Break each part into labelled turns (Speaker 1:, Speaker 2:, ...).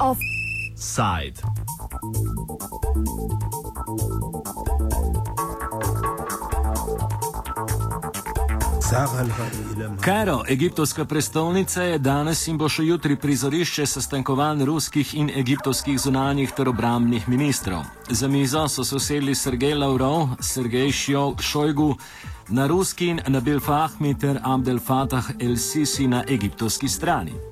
Speaker 1: Offside. Kairo, egiptovska prestolnica, je danes in bo še jutri prizorišče sestankovanj ruskih in egiptovskih zunanjih ter obramnih ministrov. Za mizo so se usedli Sergej Lavrov, Sergej Šojgu na ruski in Nabil Fahmi ter Abdel Fattah el-Sisi na egiptovski strani.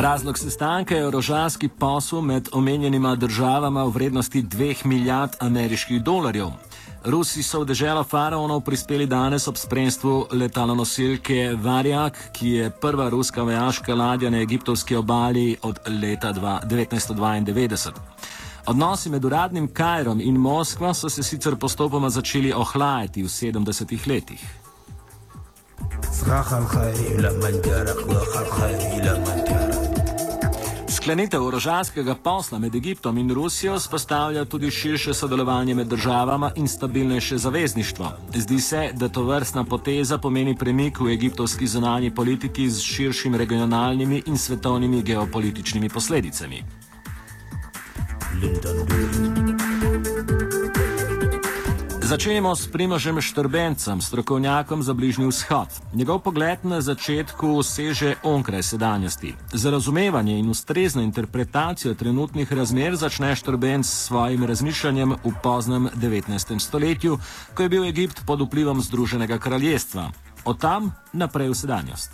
Speaker 1: Razlog sestanka je orožarski posel med omenjenima državama v vrednosti 2 milijard ameriških dolarjev. Rusi so v deželo faraonov prispeli danes ob spremstvu letalonosilke Varjak, ki je prva ruska vojaška ladja na egiptovski obali od leta 1992. Odnosi med uradnim Kajrom in Moskvo so se sicer postopoma začeli ohlajati v 70-ih letih. Zrahal hajri, la manjara, hvala hajri, la manjara. Sklenitev orožarskega posla med Egiptom in Rusijo spostavlja tudi širše sodelovanje med državama in stabilnejše zavezništvo. Zdi se, da to vrstna poteza pomeni premik v egiptovski zunanji politiki z širšimi regionalnimi in svetovnimi geopolitičnimi posledicami. London. Začenjamo s Primožem Štrbencem, strokovnjakom za Bližnji vzhod. Njegov pogled na začetku seže onkraj sedanjosti. Za razumevanje in ustrezno interpretacijo trenutnih razmer začne Štrbenc s svojim razmišljanjem v poznem 19. stoletju, ko je bil Egipt pod vplivom Združenega kraljestva. Od tam naprej v sedanjost.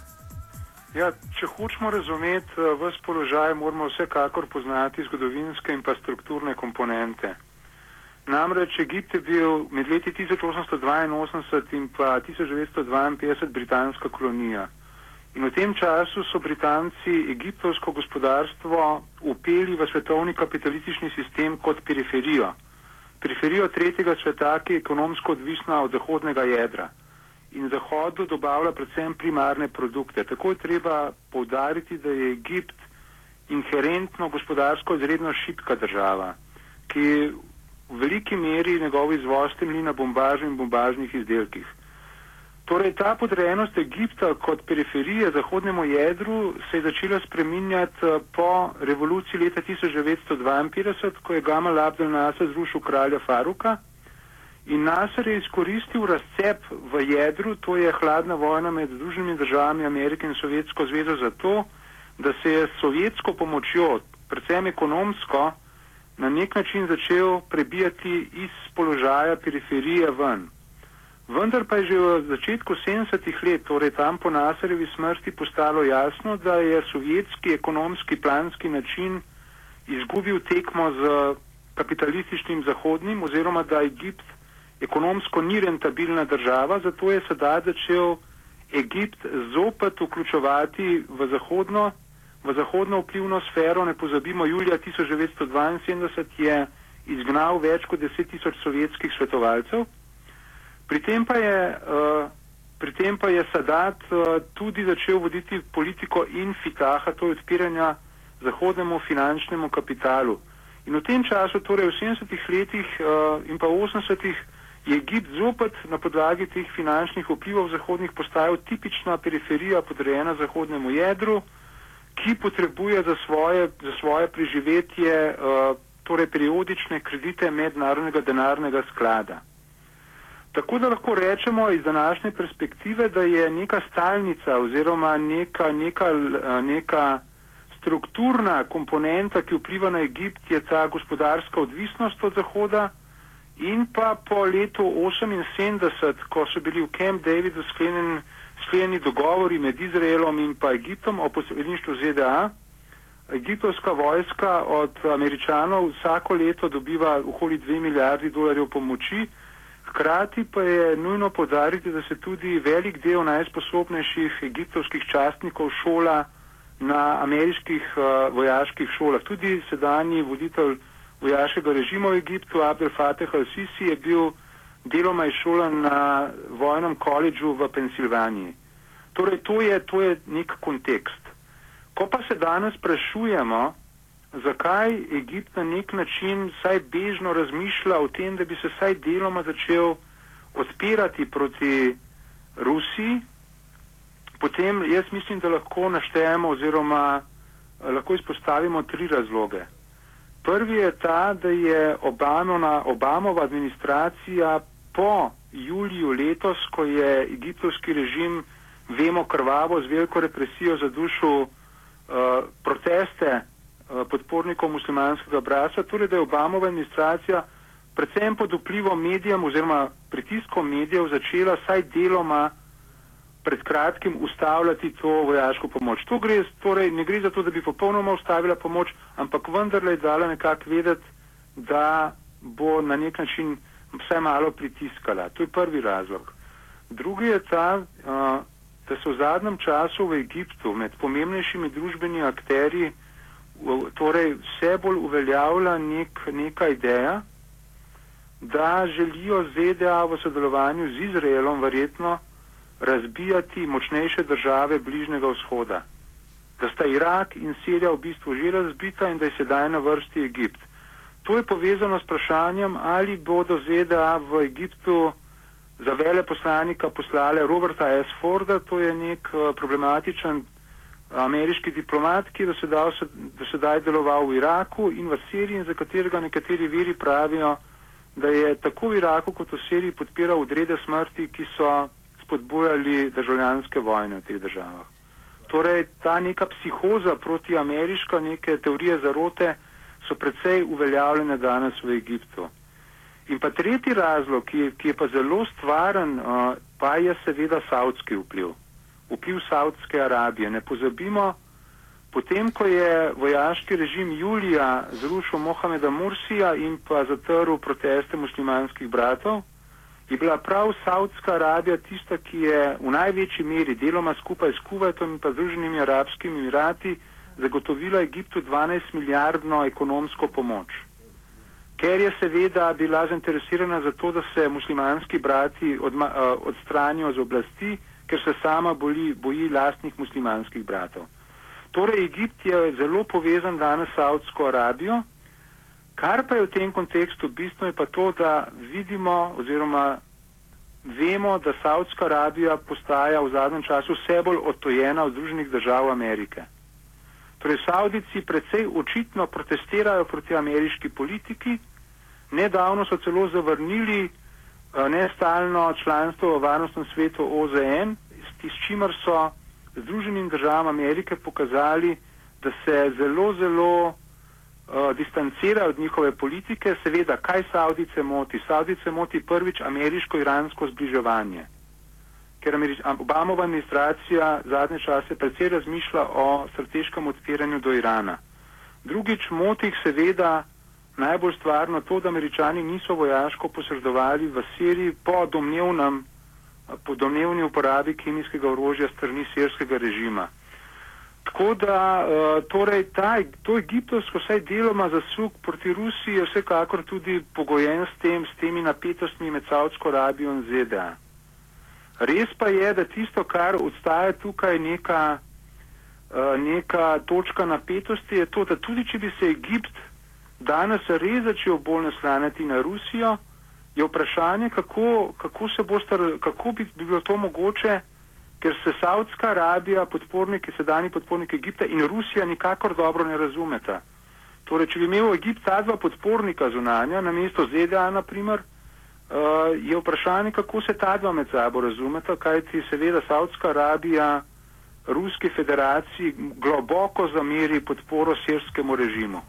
Speaker 2: Ja, če hočemo razumeti uh, vse položaje, moramo vsekakor poznati zgodovinske in pa strukturne komponente. Namreč Egipt je bil med leti 1882 in pa 1952 britanska kolonija. In v tem času so Britanci egiptovsko gospodarstvo upeli v svetovni kapitalistični sistem kot periferijo. Periferijo tretjega sveta, ki je ekonomsko odvisna od zahodnega jedra. In Zahodu dobavlja predvsem primarne produkte. Tako je treba povdariti, da je Egipt inherentno gospodarsko izredno šipka država, ki v veliki meri njegov izvoz temelji na bombažu in bombažnih izdelkih. Torej, ta podrejenost Egipta kot periferije zahodnemu jedru se je začela spreminjati eh, po revoluciji leta 1952, ko je Gamal Abdel Nasser zrušil kralja Faruka in Nasser je izkoristil razcep v jedru, to je hladna vojna med Združenimi državami Amerike in Sovjetsko zvezo, za to, da se je s sovjetsko pomočjo, predvsem ekonomsko, na nek način začel prebijati iz položaja periferije ven. Vendar pa je že v začetku 70-ih let, torej tam po Nasarjevi smrti, postalo jasno, da je sovjetski ekonomski planski način izgubil tekmo z kapitalističnim zahodnim oziroma da Egipt ekonomsko ni rentabilna država, zato je sedaj začel Egipt zopet vključevati v zahodno v zahodno vplivno sfero, ne pozabimo, julija 1972 je izgnal več kot 10 tisoč sovjetskih svetovalcev. Pri tem pa je, uh, pri tem pa je Sadat uh, tudi začel voditi politiko infitaha, to je odpiranja zahodnemu finančnemu kapitalu. In v tem času, torej v 70-ih letih uh, in pa 80-ih, je Egipt zopet na podlagi teh finančnih vplivov zahodnih postajal tipična periferija podrejena zahodnemu jedru ki potrebuje za svoje, za svoje preživetje uh, torej periodične kredite mednarodnega denarnega sklada. Tako da lahko rečemo iz današnje perspektive, da je neka stalnica oziroma neka, neka, uh, neka strukturna komponenta, ki vpliva na Egipt, je ta gospodarska odvisnost od Zahoda in pa po letu 1978, ko so bili v Camp Davidu sklenjeni sklenjeni dogovori med Izraelom in pa Egiptom o posredništvu ZDA. Egiptovska vojska od američanov vsako leto dobiva okoli 2 milijardi dolarjev pomoči, hkrati pa je nujno podariti, da se tudi velik del najsposobnejših egiptovskih častnikov šola na ameriških uh, vojaških šolah. Tudi sedanji voditelj vojaškega režima v Egiptu, Abdel Fateh al-Sisi, je bil deloma izšolan na vojnem koledžu v Pensilvaniji. Torej, to je, to je nek kontekst. Ko pa se danes sprašujemo, zakaj Egipt na nek način vsaj bežno razmišlja o tem, da bi se vsaj deloma začel odpirati proti Rusiji, potem jaz mislim, da lahko naštejemo oziroma eh, lahko izpostavimo tri razloge. Prvi je ta, da je Obamona, Obamova administracija po juliju letos, ko je egiptovski režim, vemo, krvavo z veliko represijo zadušil uh, proteste uh, podpornikov muslimanskega brasa, torej da je Obamova administracija predvsem pod vplivom medijem oziroma pritiskom medijev začela saj deloma pred kratkim ustavljati to vojaško pomoč. To gre, torej, ne gre za to, da bi popolnoma ustavila pomoč, ampak vendarle je dala nekako vedeti, da bo na nek način vse malo pritiskala. To je prvi razlog. Drugi je ta, uh, da so v zadnjem času v Egiptu med pomembnejšimi družbenimi akteri torej vse bolj uveljavlja nek, neka ideja, da želijo ZDA v sodelovanju z Izraelom verjetno razbijati močnejše države Bližnjega vzhoda. Da sta Irak in Sirija v bistvu že razbita in da je sedaj na vrsti Egipt. To je povezano s vprašanjem, ali bodo ZDA v Egiptu za vele poslanika poslale Roberta S. Forda, to je nek uh, problematičen ameriški diplomat, ki je do sedaj deloval v Iraku in v Siriji in za katerega nekateri viri pravijo, da je tako v Iraku kot v Siriji podpiral odrede smrti, ki so spodbujali državljanske vojne v teh državah. Torej, ta neka psihoza proti ameriška, neke teorije zarote so precej uveljavljene danes v Egiptu. In pa tretji razlog, ki, ki je pa zelo stvaren, uh, pa je seveda saudski vpliv. Vpliv Saudske Arabije. Ne pozabimo, potem, ko je vojaški režim Julija zrušil Mohameda Mursija in pa zatrl proteste muslimanskih bratov, je bila prav Saudska Arabija tista, ki je v največji meri deloma skupaj s Kuwaitom in pa Združenimi arabskimi emirati zagotovila Egiptu 12 milijardno ekonomsko pomoč. Ker je seveda bila zainteresirana za to, da se muslimanski brati odma, uh, odstranijo z oblasti, ker se sama boli, boji lastnih muslimanskih bratov. Torej, Egipt je zelo povezan danes s Saudsko Arabijo. Kar pa je v tem kontekstu bistveno, je pa to, da vidimo oziroma vemo, da Saudska Arabija postaja v zadnjem času vse bolj otojena od Združenih držav Amerike. Torej, Saudici precej očitno protestirajo proti ameriški politiki, nedavno so celo zavrnili uh, nestalno članstvo v varnostnem svetu OZN, s, čimer so Združenim državam Amerike pokazali, da se zelo, zelo uh, distancira od njihove politike, seveda, kaj Saudice moti? Saudice moti prvič ameriško-iransko zbliževanje, ker Obamova administracija zadnje čase predvsej razmišlja o strateškem odpiranju do Irana. Drugič moti jih seveda najbolj stvarno to, da američani niso vojaško posredovali v Siriji po domnevnem po domnevni uporabi kemijskega orožja strani sirskega režima. Tako da uh, torej ta, to egiptovsko vsaj deloma zasuk proti Rusiji je vsekakor tudi pogojen s, tem, s temi napetostmi med Saudsko Arabijo in ZDA. Res pa je, da tisto, kar odstaja tukaj neka, uh, neka točka napetosti, je to, da tudi če bi se Egipt danes res začel bolj naslanjati na Rusijo, je vprašanje, kako, kako, boste, kako bi, bi bilo to mogoče ker se Saudska Arabija, podporniki, sedajni podporniki Egipta in Rusija nikakor dobro ne razumeta. Torej, če bi imel Egipt ta dva podpornika zunanja, na mesto ZDA, naprimer, uh, je vprašanje, kako se ta dva med sabo razumeta, kajti seveda Saudska Arabija Ruski federaciji globoko zameri podporo sirskemu režimu.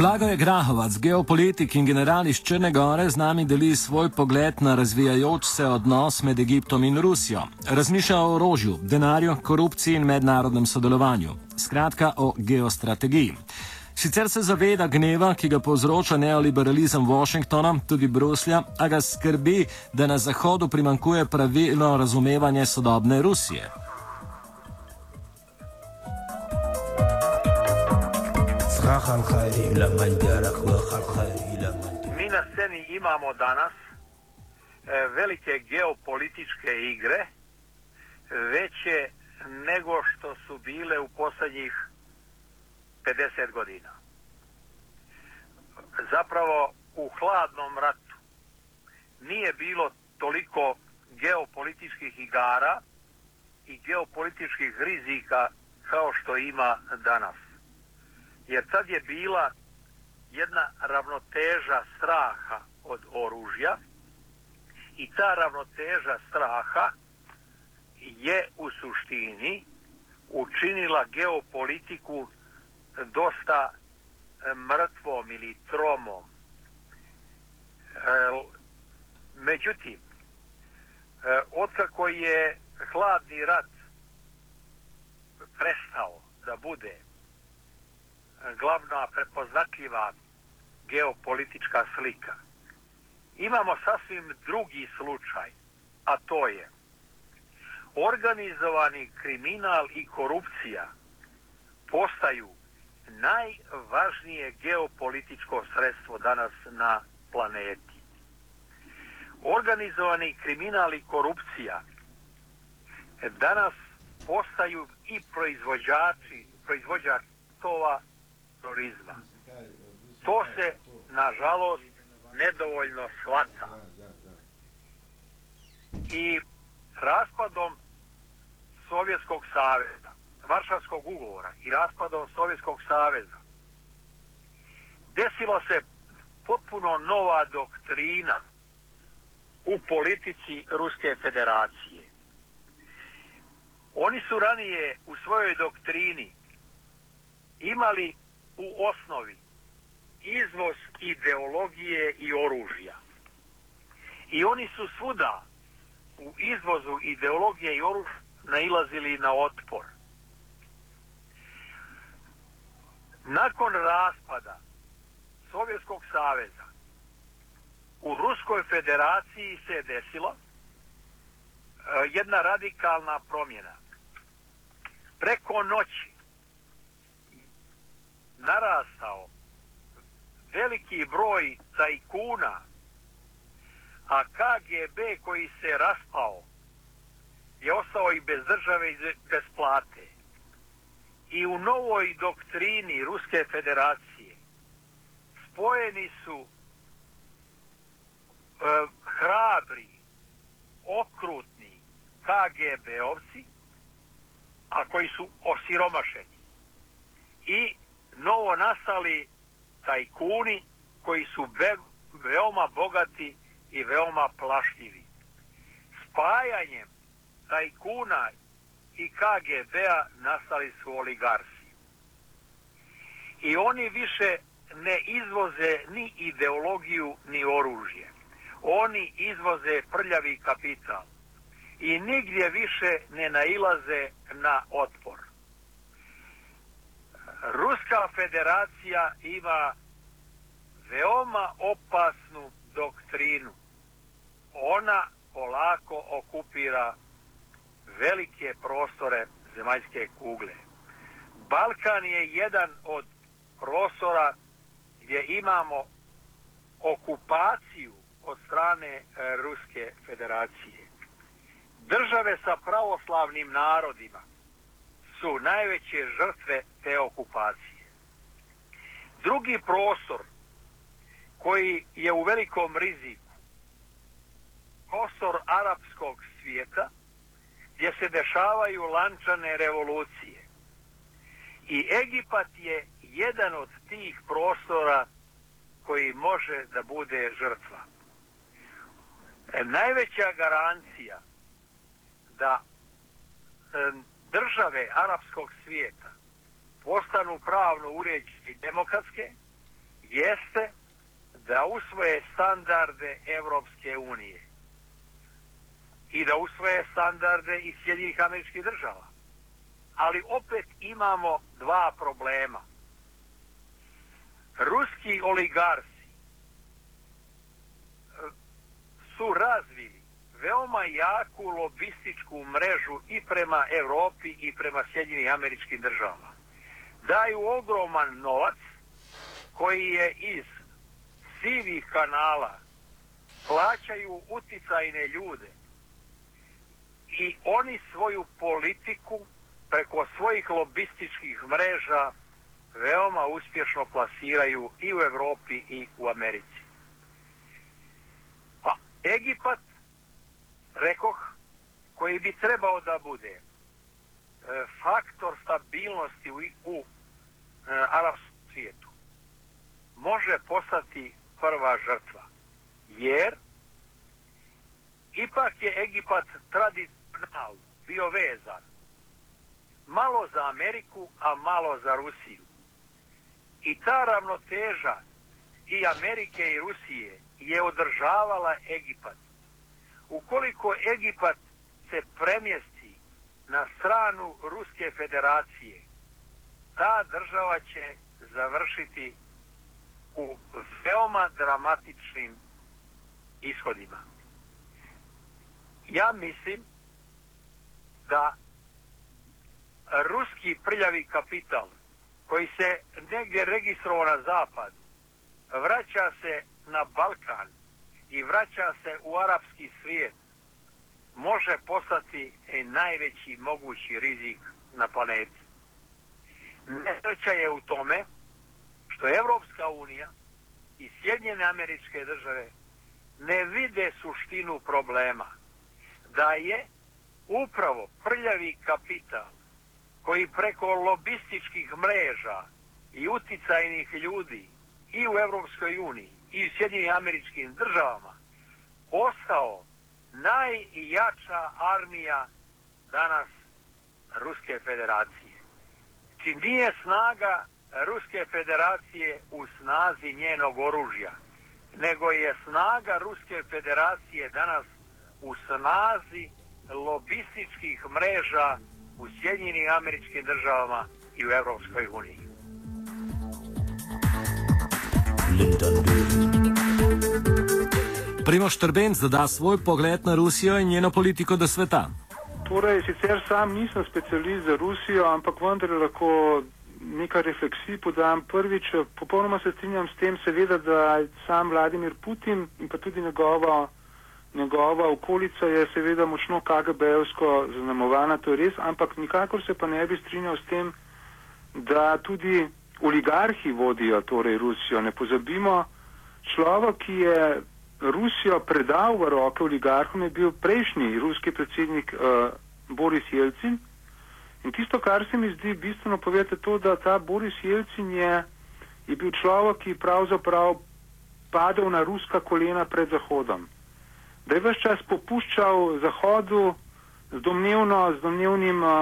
Speaker 1: Blago je Grahovac, geopolitik in general iz Črne Gore, z nami deli svoj pogled na razvijajoč se odnos med Egiptom in Rusijo. Razmišlja o orožju, denarju, korupciji in mednarodnem sodelovanju. Skratka, o geostrategiji. Sicer se zaveda gneva, ki ga povzroča neoliberalizem Washingtona, tudi Bruslja, a ga skrbi, da na Zahodu primankuje pravilno razumevanje sodobne Rusije.
Speaker 3: Mi na sceni imamo danas e, velike geopolitičke igre, veće nego što su bile u posljednjih 50 godina. Zapravo u hladnom ratu nije bilo toliko geopolitičkih igara i geopolitičkih rizika kao što ima danas. Jer tad je bila jedna ravnoteža straha od oružja i ta ravnoteža straha je u suštini učinila geopolitiku dosta e, mrtvom ili tromom. E, međutim, e, otkako je hladni rat prestao da bude glavna prepoznatljiva geopolitička slika, imamo sasvim drugi slučaj, a to je organizovani kriminal i korupcija postaju najvažnije geopolitičko sredstvo danas na planeti. Organizovani kriminal i korupcija danas postaju i proizvođači, proizvođač tova turizma. To se, nažalost, nedovoljno shvata. I raspadom Sovjetskog saveza, Varšavskog ugovora i raspadom Sovjetskog saveza desilo se potpuno nova doktrina u politici Ruske federacije. Oni su ranije u svojoj doktrini imali u osnovi izvoz ideologije i oružja. I oni su svuda u izvozu ideologije i oružja nailazili na otpor. Nakon raspada Sovjetskog saveza u Ruskoj federaciji se desilo e, jedna radikalna promjena. Preko noći narastao veliki broj tajkuna, a KGB koji se raspao je ostao i bez države i bez plate. I u novoj doktrini Ruske federacije spojeni su e, hrabri, okrutni KGB-ovci, a koji su osiromašeni. I novo nastali tajkuni koji su be, veoma bogati i veoma plašljivi. Spajanjem tajkuna i KGB-a nastali su oligarsi. I oni više ne izvoze ni ideologiju ni oružje. Oni izvoze prljavi kapital i nigdje više ne nailaze na otpor. Ruska federacija ima veoma opasnu doktrinu. Ona polako okupira velike prostore zemaljske kugle. Balkan je jedan od prostora gdje imamo okupaciju od strane e, Ruske federacije. Države sa pravoslavnim narodima su najveće žrtve te okupacije. Drugi prostor koji je u velikom riziku, prostor arapskog svijeta, gdje se dešavaju lančane revolucije. I Egipat je jedan od tih prostora koji može da bude žrtva. E, najveća garancija da e, države arapskog svijeta postanu pravno uređene i demokratske jeste da usvoje standarde Evropske unije i da usvoje standarde iz Sjedinjih američkih država. Ali opet imamo dva problema. Ruski oligarsi e, su razvili veoma jaku lobističku mrežu i prema Evropi i prema Sjedinjih američkim državama. Daju ogroman novac koji je iz sivih kanala plaćaju uticajne ljude i oni svoju politiku preko svojih lobističkih mreža veoma uspješno plasiraju i u Evropi i u Americi. Pa Egipat rekoh, koji bi trebao da bude e, faktor stabilnosti u, u e, arapskom svijetu, može postati prva žrtva. Jer ipak je Egipat tradicionalno bio vezan malo za Ameriku, a malo za Rusiju. I ta ravnoteža i Amerike i Rusije je održavala Egipat. Ukoliko Egipat se premjesti na stranu Ruske federacije, ta država će završiti u veoma dramatičnim ishodima. Ja mislim da ruski prljavi kapital koji se negdje registrovao na zapad vraća se na Balkan i vraća se u arapski svijet može postati e, najveći mogući rizik na planeti. Nesreća je u tome što Evropska unija i Sjedinjene američke države ne vide suštinu problema. Da je upravo prljavi kapital koji preko lobističkih mreža i uticajnih ljudi i u Evropskoj uniji i u Sjedinim američkim državama postao najjača armija danas Ruske federacije. Čim nije snaga Ruske federacije u snazi njenog oružja, nego je snaga Ruske federacije danas u snazi lobističkih mreža u Sjedinjenim američkim državama i u Evropskoj uniji.
Speaker 1: Primoš Trbenc doda svoj pogled na Rusijo in njeno politiko do sveta.
Speaker 2: Torej, sicer sam nisem specialist za Rusijo, ampak vendar lahko nekaj refleksij podam. Prvič, popolnoma se strinjam s tem, seveda, da sam Vladimir Putin in pa tudi njegova, njegova okolica je seveda močno KGB-evsko zaznamovana, to je res, ampak nikakor se pa ne bi strinjal s tem, da tudi oligarhi vodijo torej Rusijo. Ne pozabimo, človek, ki je Rusijo predal v roke oligarhom, je bil prejšnji ruski predsednik uh, Boris Jelcin. In tisto, kar se mi zdi bistveno povedati, je to, da ta Boris Jelcin je, je bil človek, ki pravzaprav padel na ruska kolena pred Zahodom. Da je vse čas popuščal Zahodu z, domnevno, z domnevnim uh,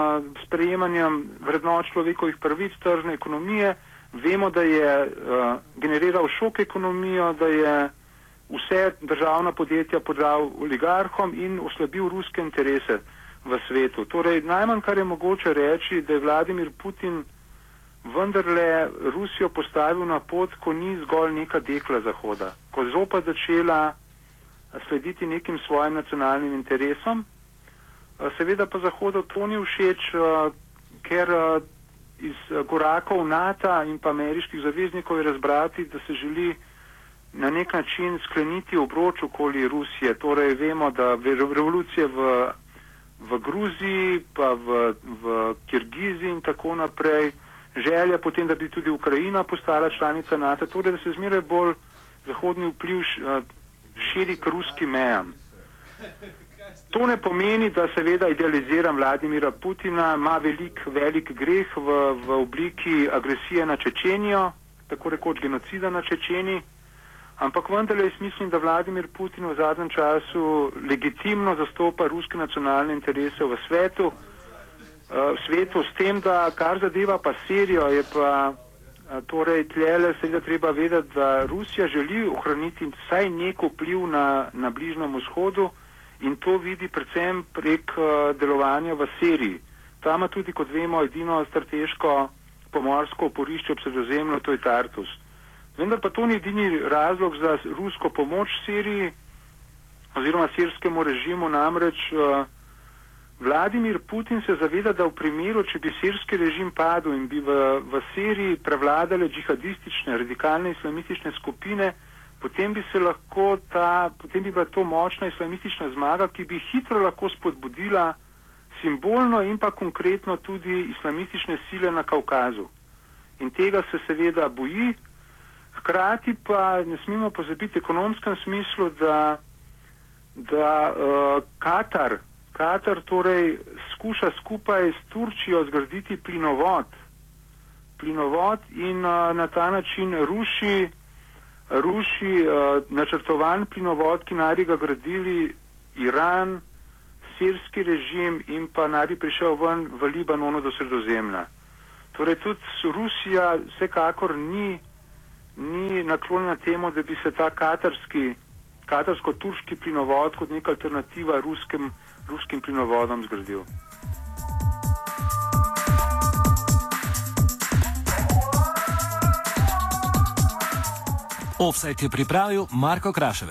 Speaker 2: sprejemanjem vrednot človekovih pravic, tržne ekonomije. Vemo, da je uh, generiral šok ekonomijo, da je vse državna podjetja podal oligarhom in oslabil ruske interese v svetu. Torej, najmanj, kar je mogoče reči, da je Vladimir Putin vendarle Rusijo postavil na pot, ko ni zgolj neka dekla Zahoda, ko je zopet začela slediti nekim svojim nacionalnim interesom. Seveda pa Zahodu to ni všeč, ker iz korakov NATO in pa ameriških zaveznikov je razbrati, da se želi na nek način skleniti obroč okoli Rusije. Torej vemo, da revolucije v v Gruziji, pa v, v Kirgiziji in tako naprej, želja potem, da bi tudi Ukrajina postala članica NATO, torej da se zmeraj bolj zahodni vpliv širi k ruskim mejam. To ne pomeni, da seveda idealiziram Vladimira Putina, ima velik, velik greh v, v obliki agresije na Čečenijo, tako rekoč genocida na Čečeni. Ampak vendarle jaz mislim, da Vladimir Putin v zadnjem času legitimno zastopa ruske nacionalne interese v svetu, uh, svetu s tem, da kar zadeva pa Sirijo, je pa torej tlele seveda treba vedeti, da Rusija želi ohraniti vsaj nek vpliv na, na bližnjem vzhodu in to vidi predvsem prek delovanja v Siriji. Tam ima tudi, kot vemo, edino strateško pomorsko oporišče ob sredozemlju, to je Tartus. Vendar pa to ni edini razlog za rusko pomoč Siriji oziroma sirskemu režimu, namreč uh, Vladimir Putin se zaveda, da v primeru, če bi sirski režim padel in bi v, v Siriji prevladale džihadistične, radikalne islamistične skupine, potem bi se lahko ta, potem bi bila to močna islamistična zmaga, ki bi hitro lahko spodbudila simbolno in pa konkretno tudi islamistične sile na Kaukazu. In tega se seveda boji, Hkrati pa ne smemo pozabiti v ekonomskem smislu, da, da uh, Katar, Katar torej skuša skupaj s Turčijo zgraditi plinovod, plinovod in uh, na ta način ruši, ruši uh, načrtovan plinovod, ki naj bi ga gradili Iran, sirski režim in pa naj bi prišel ven v Libanonu do sredozemlja. Torej tudi Rusija vsekakor ni, ni naklonjena temu, da bi se ta katarski, katarsko-turški plinovod kot neka alternativa ruskim, ruskim plinovodom zgradil.
Speaker 1: Offset je pripravil Marko Kraševec.